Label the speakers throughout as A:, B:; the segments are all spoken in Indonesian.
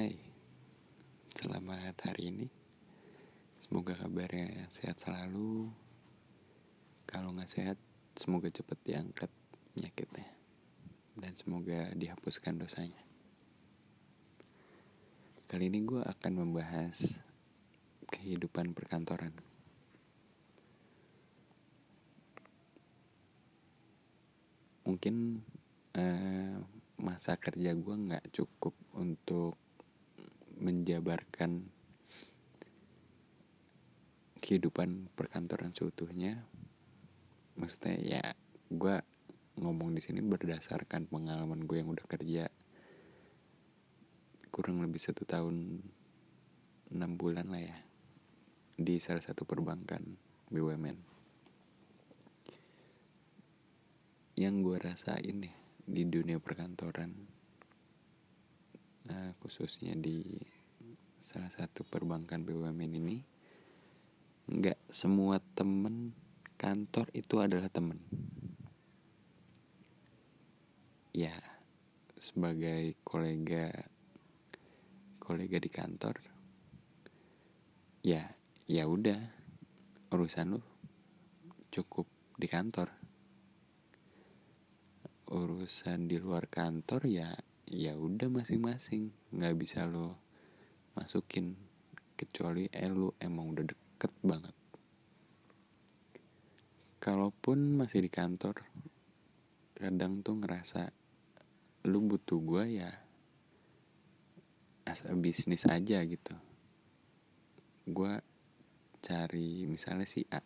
A: Hai, selamat hari ini. Semoga kabarnya sehat selalu. Kalau nggak sehat, semoga cepat diangkat penyakitnya. Dan semoga dihapuskan dosanya. Kali ini gue akan membahas kehidupan perkantoran. Mungkin uh, masa kerja gue nggak cukup untuk menjabarkan kehidupan perkantoran seutuhnya maksudnya ya gue ngomong di sini berdasarkan pengalaman gue yang udah kerja kurang lebih satu tahun enam bulan lah ya di salah satu perbankan BUMN yang gue rasain nih di dunia perkantoran nah, khususnya di salah satu perbankan BUMN ini nggak semua temen kantor itu adalah temen. Ya sebagai kolega kolega di kantor ya ya udah urusan lu cukup di kantor. Urusan di luar kantor ya ya udah masing-masing nggak bisa lo masukin kecuali eh lu emang udah deket banget. Kalaupun masih di kantor kadang tuh ngerasa lu butuh gue ya as a bisnis aja gitu. Gue cari misalnya si A.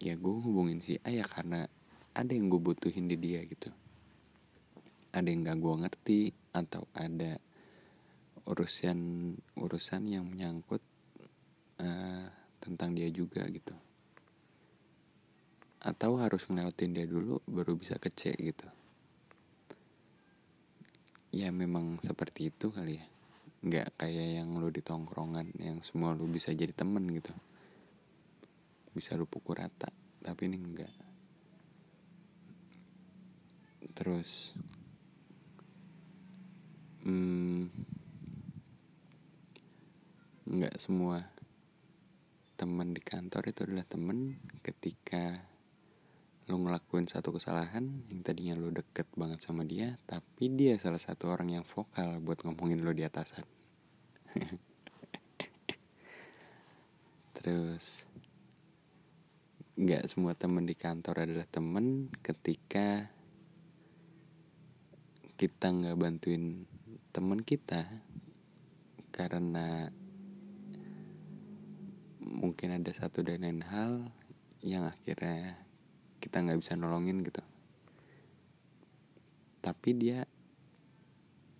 A: Ya gue hubungin si A ya karena ada yang gue butuhin di dia gitu ada yang gak gue ngerti atau ada urusan urusan yang menyangkut uh, tentang dia juga gitu. Atau harus ngelewatin dia dulu baru bisa kece gitu. Ya memang seperti itu kali ya. Nggak kayak yang lu di tongkrongan yang semua lu bisa jadi temen gitu. Bisa lu pukul rata tapi ini enggak terus hmm, nggak semua teman di kantor itu adalah teman. Ketika lo ngelakuin satu kesalahan yang tadinya lo deket banget sama dia tapi dia salah satu orang yang vokal buat ngomongin lo di atasan. Terus nggak semua teman di kantor adalah teman ketika kita nggak bantuin teman kita karena mungkin ada satu dan lain hal yang akhirnya kita nggak bisa nolongin gitu. Tapi dia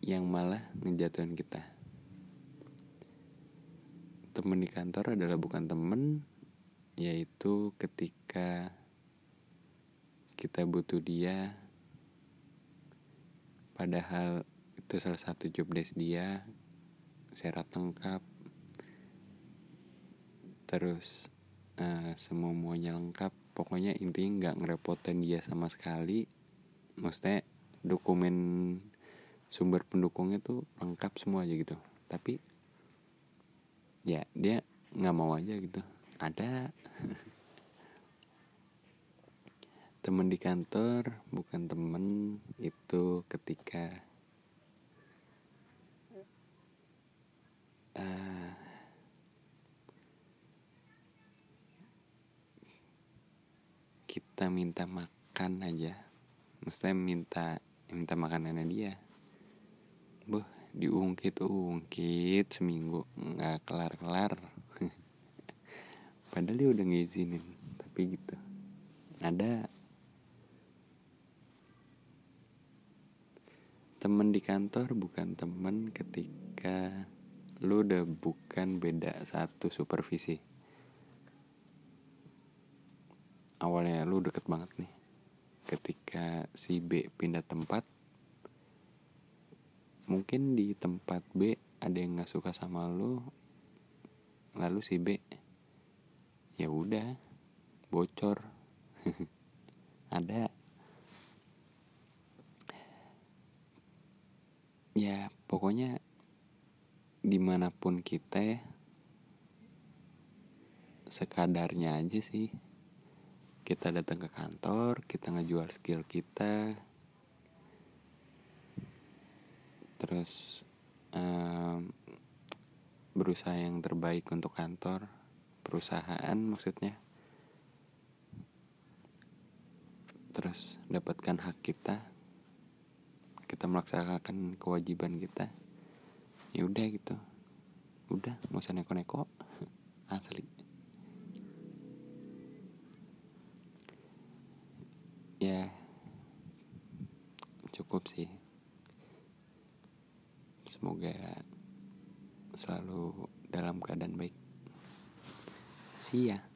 A: yang malah ngejatuhin kita. Temen di kantor adalah bukan temen yaitu ketika kita butuh dia padahal itu salah satu job desk dia. Syarat lengkap. Terus uh, semua semuanya lengkap. Pokoknya intinya nggak ngerepotin dia sama sekali. Maksudnya dokumen sumber pendukungnya tuh lengkap semua aja gitu. Tapi ya dia nggak mau aja gitu. Ada. Temen di kantor bukan temen. Itu ketika kita minta makan aja. Maksudnya minta minta makanannya dia. Buh diungkit ungkit seminggu nggak kelar kelar padahal dia udah ngizinin tapi gitu. Ada temen di kantor bukan temen ketika lu udah bukan beda satu supervisi awalnya lu deket banget nih. Ketika si B pindah tempat mungkin di tempat B ada yang nggak suka sama lu lalu si B ya udah bocor. Ada. Ya pokoknya di mana pun kita ya sekadarnya aja sih kita datang ke kantor kita ngejual skill kita. Terus um, berusaha yang terbaik untuk kantor perusahaan maksudnya. Terus dapatkan hak kita. Kita melaksanakan kewajiban kita. Ya udah gitu. Udah nggak usah neko-neko. Asli ya cukup sih. Semoga selalu dalam keadaan baik. See ya